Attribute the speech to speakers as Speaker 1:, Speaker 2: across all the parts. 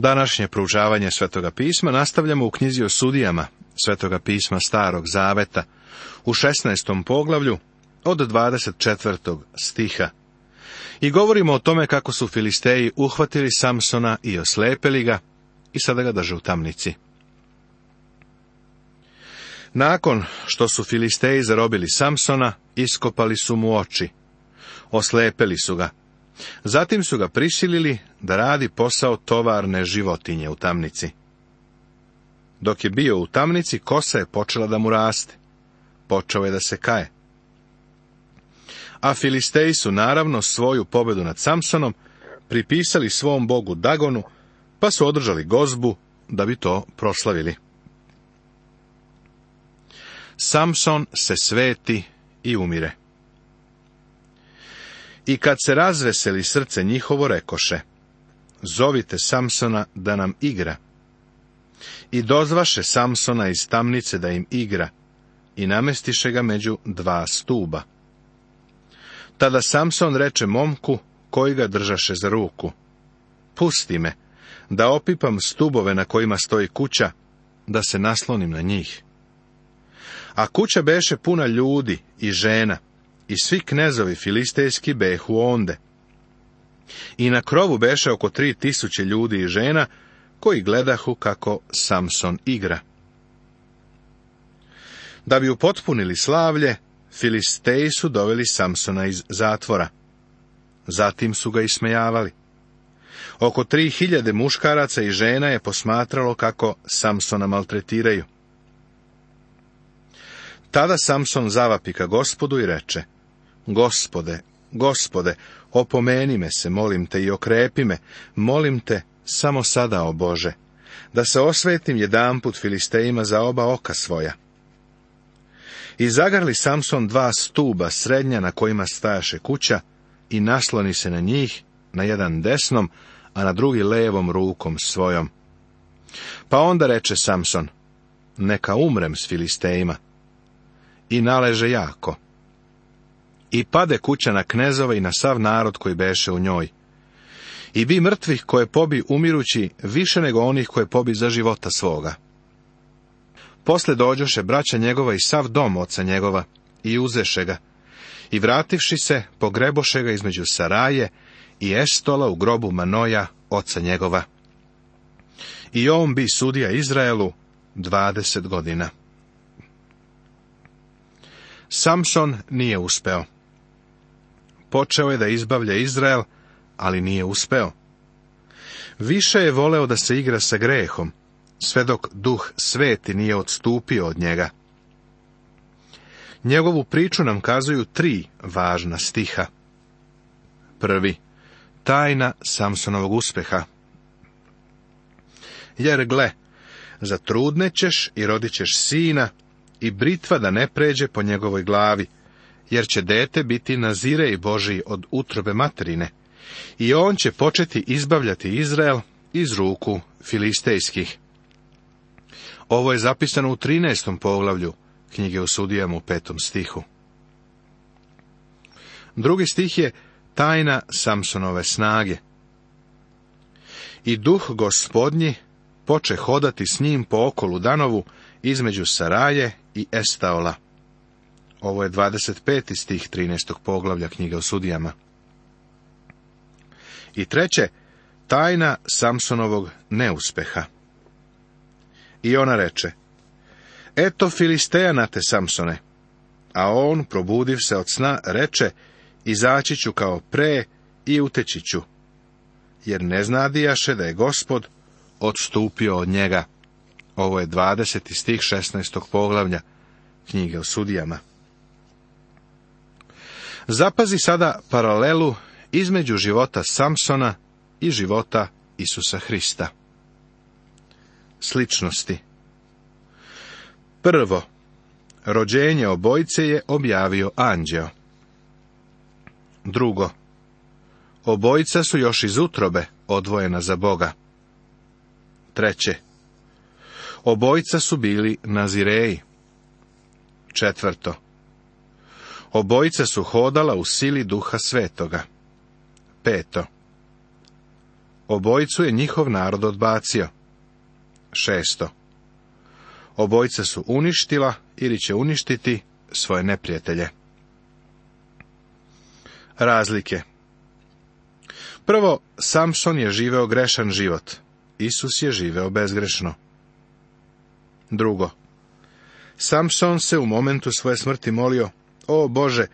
Speaker 1: Današnje proučavanje Svetoga pisma nastavljamo u knjizi o sudijama Svetoga pisma Starog Zaveta u 16. poglavlju od 24. stiha. I govorimo o tome kako su Filisteji uhvatili Samsona i oslepeli ga i sada ga drže u tamnici. Nakon što su Filisteji zarobili Samsona, iskopali su mu oči. Oslepeli su ga Zatim su ga prisilili da radi posao tovarne životinje u tamnici. Dok je bio u tamnici, kosa je počela da mu raste. Počeo je da se kaje. A Filisteji su naravno svoju pobedu nad Samsonom pripisali svom bogu Dagonu, pa su održali gozbu da bi to proslavili. Samson se sveti i umire. I kad se razveseli srce njihovo, rekoše, zovite Samsona da nam igra. I dozvaše Samsona iz tamnice da im igra, i namestiše ga među dva stuba. Tada Samson reče momku, koji ga držaše za ruku. Pusti me, da opipam stubove na kojima stoji kuća, da se naslonim na njih. A kuća beše puna ljudi i žena, i svi knezovi filistejski behu onde. I na krovu beše oko tri tisuće ljudi i žena, koji gledahu kako Samson igra. Da bi upotpunili slavlje, Filisteji su doveli Samsona iz zatvora. Zatim su ga ismejavali. Oko tri hiljade muškaraca i žena je posmatralo kako Samsona maltretiraju. Tada Samson zavapi ka gospodu i reče, Gospode, gospode, opomeni me se, molim te, i okrepi me, molim te, samo sada, o Bože, da se osvetim jedanput Filistejima za oba oka svoja. I zagarli Samson dva stuba srednja na kojima stajaše kuća i nasloni se na njih, na jedan desnom, a na drugi levom rukom svojom. Pa onda reče Samson, neka umrem s Filistejima. I naleže jako. I pade kuća na knezove i na sav narod koji beše u njoj. I bi mrtvih koje pobi umirući više nego onih koje pobi za života svoga. Posle dođoše braća njegova i sav dom oca njegova i uzeše ga. I vrativši se, pogreboše ga između Saraje i Estola u grobu Manoja, oca njegova. I on bi sudija Izraelu dvadeset godina. Samson nije uspeo. Počeo je da izbavlja Izrael, ali nije uspeo. Više je voleo da se igra sa grehom, sve dok duh sveti nije odstupio od njega. Njegovu priču nam kazuju tri važna stiha. Prvi, tajna Samsonovog uspeha. Jer gle, zatrudnećeš i rodit ćeš sina i britva da ne pređe po njegovoj glavi – jer će dete biti i Božiji od utrobe materine, i on će početi izbavljati Izrael iz ruku filistejskih. Ovo je zapisano u 13. poglavlju knjige u sudijama u petom stihu. Drugi stih je tajna Samsonove snage. I duh gospodnji poče hodati s njim po okolu danovu između Saraje i Estaola ovo je 25. stih 13. poglavlja knjige o sudijama. I treće, tajna Samsonovog neuspeha. I ona reče, Eto Filisteja te, Samsone. A on, probudiv se od sna, reče, izaći ću kao pre i uteći ću. Jer ne znadijaše da je gospod odstupio od njega. Ovo je 20. stih 16. poglavlja knjige o sudijama. Zapazi sada paralelu između života Samsona i života Isusa Hrista. Sličnosti Prvo, rođenje obojce je objavio anđeo. Drugo, obojca su još iz utrobe odvojena za Boga. Treće, obojca su bili nazireji. Četvrto, Obojica su hodala u sili duha svetoga. Peto. Obojicu je njihov narod odbacio. Šesto. Obojice su uništila ili će uništiti svoje neprijatelje. Razlike Prvo, Samson je živeo grešan život. Isus je živeo bezgrešno. Drugo, Samson se u momentu svoje smrti molio, o Bože,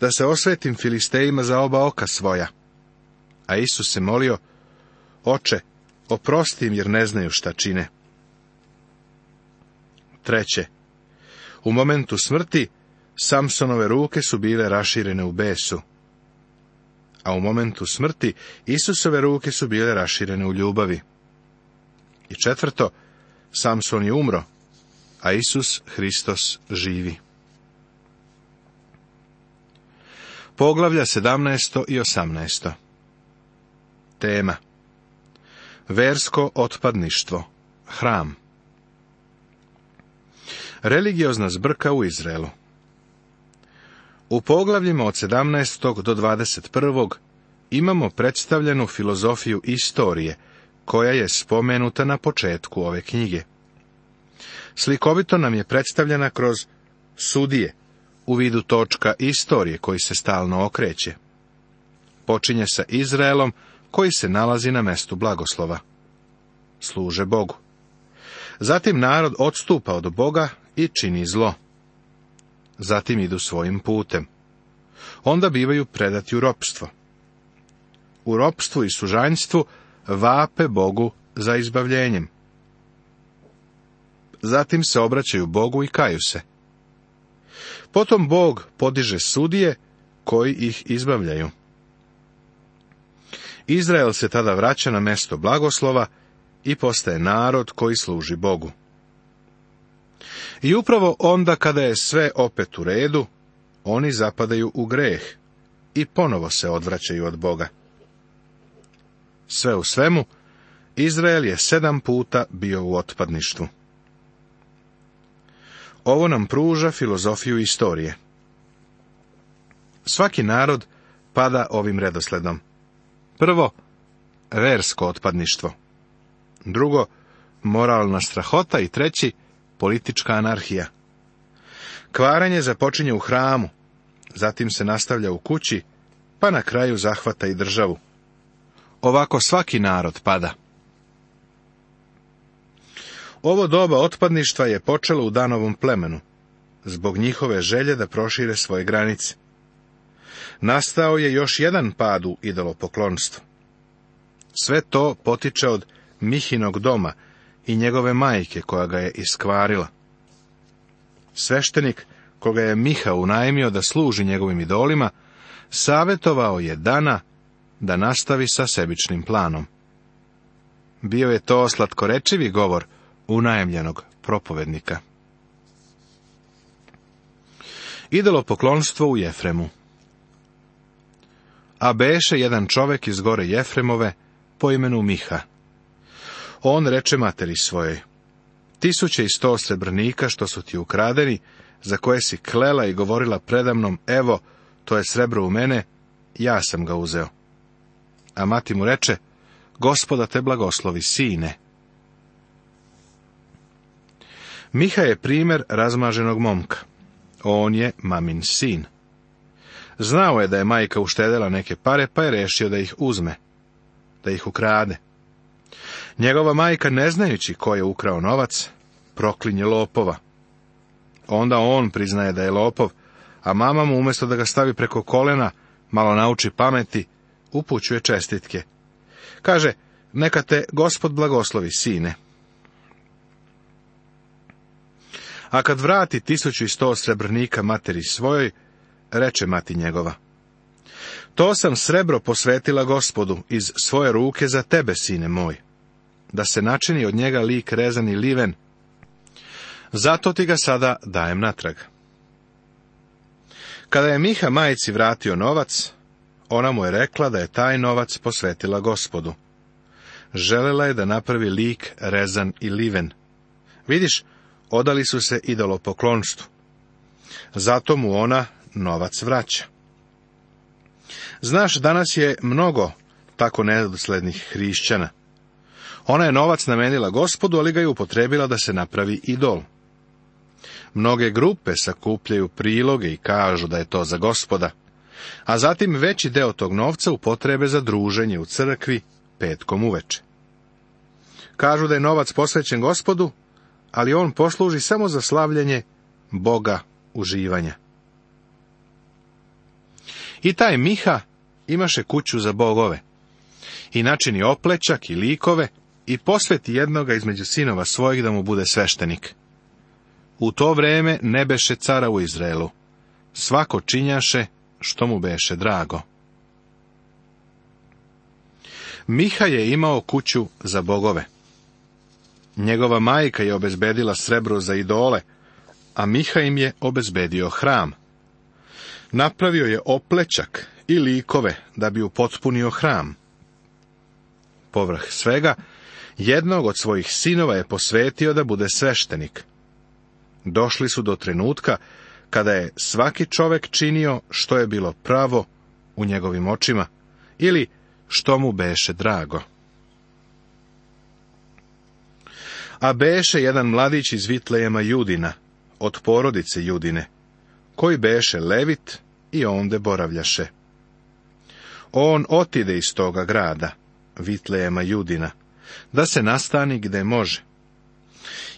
Speaker 1: da se osvetim Filistejima za oba oka svoja. A Isus se molio, oče, oprostim jer ne znaju šta čine. Treće, u momentu smrti Samsonove ruke su bile raširene u besu, a u momentu smrti Isusove ruke su bile raširene u ljubavi. I četvrto, Samson je umro, a Isus Hristos živi. Poglavlja 17. i 18. Tema Versko otpadništvo Hram Religiozna zbrka u Izraelu U poglavljima od 17. do 21. imamo predstavljenu filozofiju istorije, koja je spomenuta na početku ove knjige. Slikovito nam je predstavljena kroz sudije, u vidu točka istorije koji se stalno okreće. Počinje sa Izraelom koji se nalazi na mestu blagoslova. Služe Bogu. Zatim narod odstupa od Boga i čini zlo. Zatim idu svojim putem. Onda bivaju predati u ropstvo. U ropstvu i sužanjstvu vape Bogu za izbavljenjem. Zatim se obraćaju Bogu i kaju se. Potom Bog podiže sudije koji ih izbavljaju. Izrael se tada vraća na mesto blagoslova i postaje narod koji služi Bogu. I upravo onda kada je sve opet u redu, oni zapadaju u greh i ponovo se odvraćaju od Boga. Sve u svemu, Izrael je sedam puta bio u otpadništvu. Ovo nam pruža filozofiju istorije. Svaki narod pada ovim redosledom. Prvo, versko otpadništvo. Drugo, moralna strahota i treći, politička anarhija. Kvaranje započinje u hramu, zatim se nastavlja u kući, pa na kraju zahvata i državu. Ovako svaki narod pada. Ovo doba otpadništva je počelo u danovom plemenu, zbog njihove želje da prošire svoje granice. Nastao je još jedan pad u idolopoklonstvu. Sve to potiče od Mihinog doma i njegove majke koja ga je iskvarila. Sveštenik koga je Miha unajmio da služi njegovim idolima, savjetovao je Dana da nastavi sa sebičnim planom. Bio je to slatkorečivi govor, unajemljenog propovednika. Idelo poklonstvo u Jefremu A beše jedan čovek iz gore Jefremove po imenu Miha. On reče materi svojoj, tisuće i sto srebrnika što su ti ukradeni, za koje si klela i govorila predamnom, evo, to je srebro u mene, ja sam ga uzeo. A mati mu reče, gospoda te blagoslovi, sine. Miha je primjer razmaženog momka. On je mamin sin. Znao je da je majka uštedela neke pare, pa je rešio da ih uzme, da ih ukrade. Njegova majka, ne znajući ko je ukrao novac, proklinje lopova. Onda on priznaje da je lopov, a mama mu umjesto da ga stavi preko kolena, malo nauči pameti, upućuje čestitke. Kaže, neka te gospod blagoslovi, sine. A kad vrati tisuću i sto srebrnika materi svojoj, reče mati njegova. To sam srebro posvetila gospodu iz svoje ruke za tebe, sine moj, da se načini od njega lik rezan i liven. Zato ti ga sada dajem natrag. Kada je Miha majici vratio novac, ona mu je rekla da je taj novac posvetila gospodu. Želela je da napravi lik rezan i liven. Vidiš, odali su se idolopoklonstvu. Zato mu ona novac vraća. Znaš, danas je mnogo tako nedoslednih hrišćana. Ona je novac namenila gospodu, ali ga je upotrebila da se napravi idol. Mnoge grupe sakupljaju priloge i kažu da je to za gospoda, a zatim veći deo tog novca upotrebe za druženje u crkvi petkom uveče. Kažu da je novac posvećen gospodu, ali on posluži samo za slavljanje Boga uživanja. I taj Miha imaše kuću za bogove. I načini oplećak i likove i posveti jednoga između sinova svojih da mu bude sveštenik. U to vreme ne beše cara u Izraelu. Svako činjaše što mu beše drago. Miha je imao kuću za bogove. Njegova majka je obezbedila srebro za idole, a Miha im je obezbedio hram. Napravio je oplečak i likove da bi upotpunio hram. Povrh svega, jednog od svojih sinova je posvetio da bude sveštenik. Došli su do trenutka kada je svaki čovek činio što je bilo pravo u njegovim očima ili što mu beše drago. a beše jedan mladić iz Vitlejema Judina, od porodice Judine, koji beše levit i onde boravljaše. On otide iz toga grada, Vitlejema Judina, da se nastani gde može.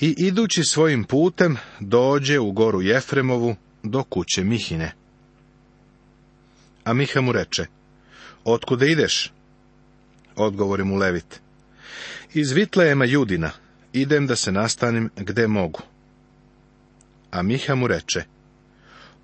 Speaker 1: I idući svojim putem dođe u goru Jefremovu do kuće Mihine. A Miha mu reče, otkuda ideš? Odgovori mu Levit. Iz Vitlejema Judina, idem da se nastanim gde mogu. A Miha mu reče,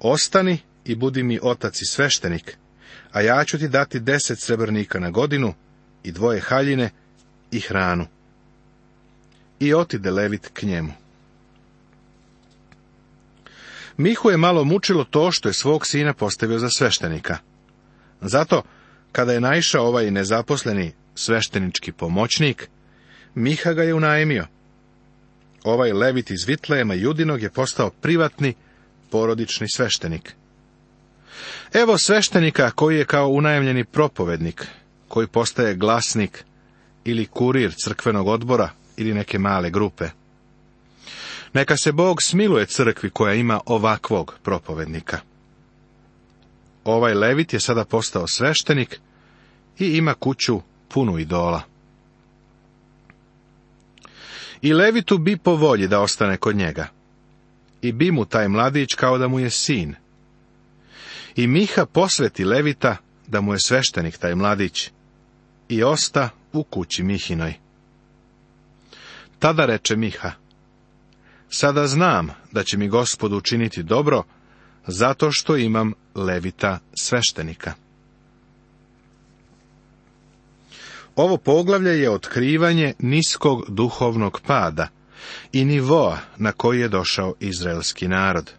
Speaker 1: ostani i budi mi otac i sveštenik, a ja ću ti dati deset srebrnika na godinu i dvoje haljine i hranu. I otide Levit k njemu. Mihu je malo mučilo to što je svog sina postavio za sveštenika. Zato, kada je naišao ovaj nezaposleni sveštenički pomoćnik, Miha ga je unajmio, Ovaj levit iz Vitlejema Judinog je postao privatni porodični sveštenik. Evo sveštenika koji je kao unajemljeni propovednik, koji postaje glasnik ili kurir crkvenog odbora ili neke male grupe. Neka se Bog smiluje crkvi koja ima ovakvog propovednika. Ovaj levit je sada postao sveštenik i ima kuću punu idola. I Levitu bi po volji da ostane kod njega. I bi mu taj mladić kao da mu je sin. I Miha posveti Levita da mu je sveštenik taj mladić. I osta u kući Mihinoj. Tada reče Miha, sada znam da će mi gospod učiniti dobro, zato što imam Levita sveštenika. Ovo poglavlje je otkrivanje niskog duhovnog pada i nivoa na koji je došao izraelski narod.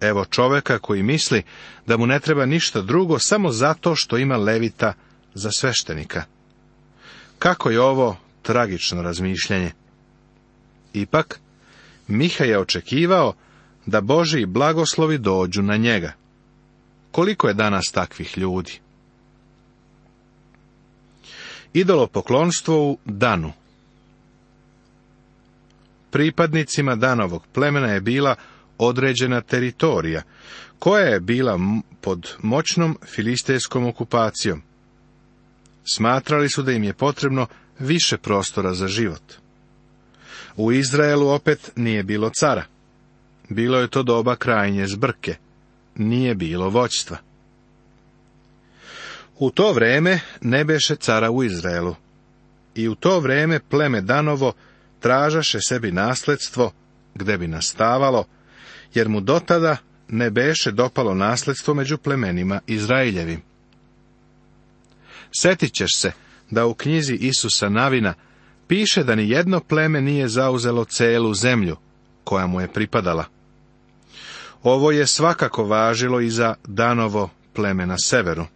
Speaker 1: Evo čoveka koji misli da mu ne treba ništa drugo samo zato što ima levita za sveštenika. Kako je ovo tragično razmišljanje? Ipak, Miha je očekivao da Boži blagoslovi dođu na njega. Koliko je danas takvih ljudi? Idolopoklonstvo u Danu Pripadnicima Danovog plemena je bila određena teritorija, koja je bila pod moćnom filistejskom okupacijom. Smatrali su da im je potrebno više prostora za život. U Izraelu opet nije bilo cara. Bilo je to doba krajnje zbrke. Nije bilo voćstva. U to vreme ne beše cara u Izraelu. I u to vreme pleme Danovo tražaše sebi nasledstvo, gde bi nastavalo, jer mu dotada ne beše dopalo nasledstvo među plemenima Izraeljevi. Setit ćeš se da u knjizi Isusa Navina piše da ni jedno pleme nije zauzelo celu zemlju koja mu je pripadala. Ovo je svakako važilo i za Danovo pleme na severu.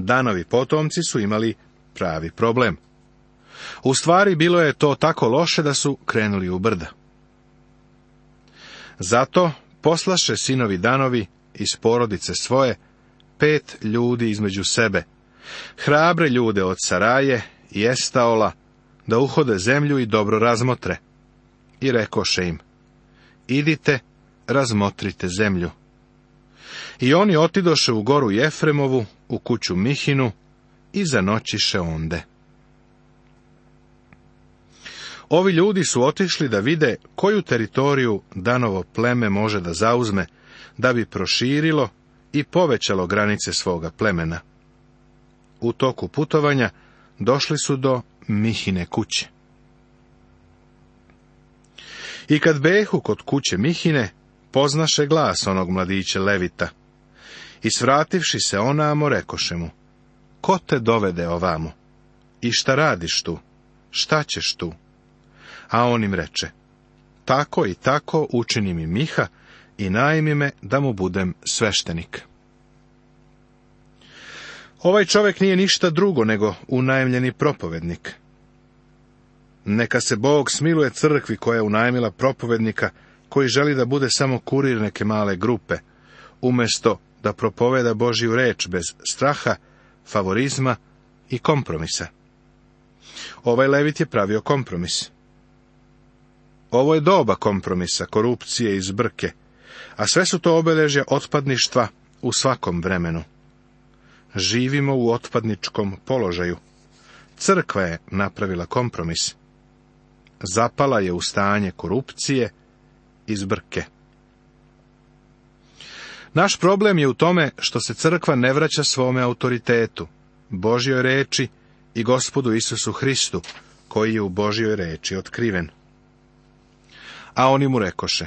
Speaker 1: Danovi potomci su imali pravi problem. U stvari bilo je to tako loše da su krenuli u brda. Zato poslaše sinovi Danovi iz porodice svoje pet ljudi između sebe, hrabre ljude od Saraje i Estaola, da uhode zemlju i dobro razmotre. I rekoše im, idite, razmotrite zemlju. I oni otidoše u goru Jefremovu, u kuću Mihinu i zanoćiše onde. Ovi ljudi su otišli da vide koju teritoriju danovo pleme može da zauzme, da bi proširilo i povećalo granice svoga plemena. U toku putovanja došli su do Mihine kuće. I kad behu kod kuće Mihine, poznaše glas onog mladiće Levita. I svrativši se onamo, rekoše mu, ko te dovede ovamo? I šta radiš tu? Šta ćeš tu? A on im reče, tako i tako učini mi Miha i najmi me da mu budem sveštenik. Ovaj čovjek nije ništa drugo nego unajmljeni propovednik. Neka se Bog smiluje crkvi koja je unajmila propovednika koji želi da bude samo kurir neke male grupe, umjesto da propoveda Božiju reč bez straha, favorizma i kompromisa. Ovaj Levit je pravio kompromis. Ovo je doba kompromisa, korupcije i zbrke, a sve su to obeležja otpadništva u svakom vremenu. Živimo u otpadničkom položaju. Crkva je napravila kompromis. Zapala je u stanje korupcije iz brke. Naš problem je u tome što se crkva ne vraća svome autoritetu, Božjoj reči i gospodu Isusu Hristu, koji je u Božjoj reči otkriven. A oni mu rekoše,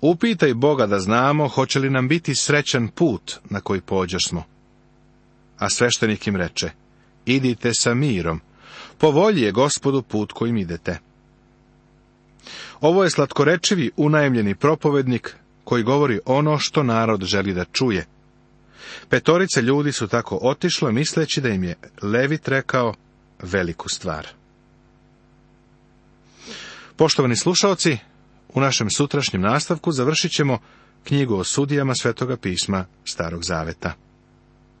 Speaker 1: upitaj Boga da znamo hoće li nam biti srećan put na koji pođeš smo. A sveštenik im reče, idite sa mirom, po volji je gospodu put kojim idete. Ovo je slatkorečivi unajemljeni propovednik koji govori ono što narod želi da čuje. Petorice ljudi su tako otišle misleći da im je Levit rekao veliku stvar. Poštovani slušaoci, u našem sutrašnjem nastavku završit ćemo knjigu o sudijama Svetoga pisma Starog Zaveta.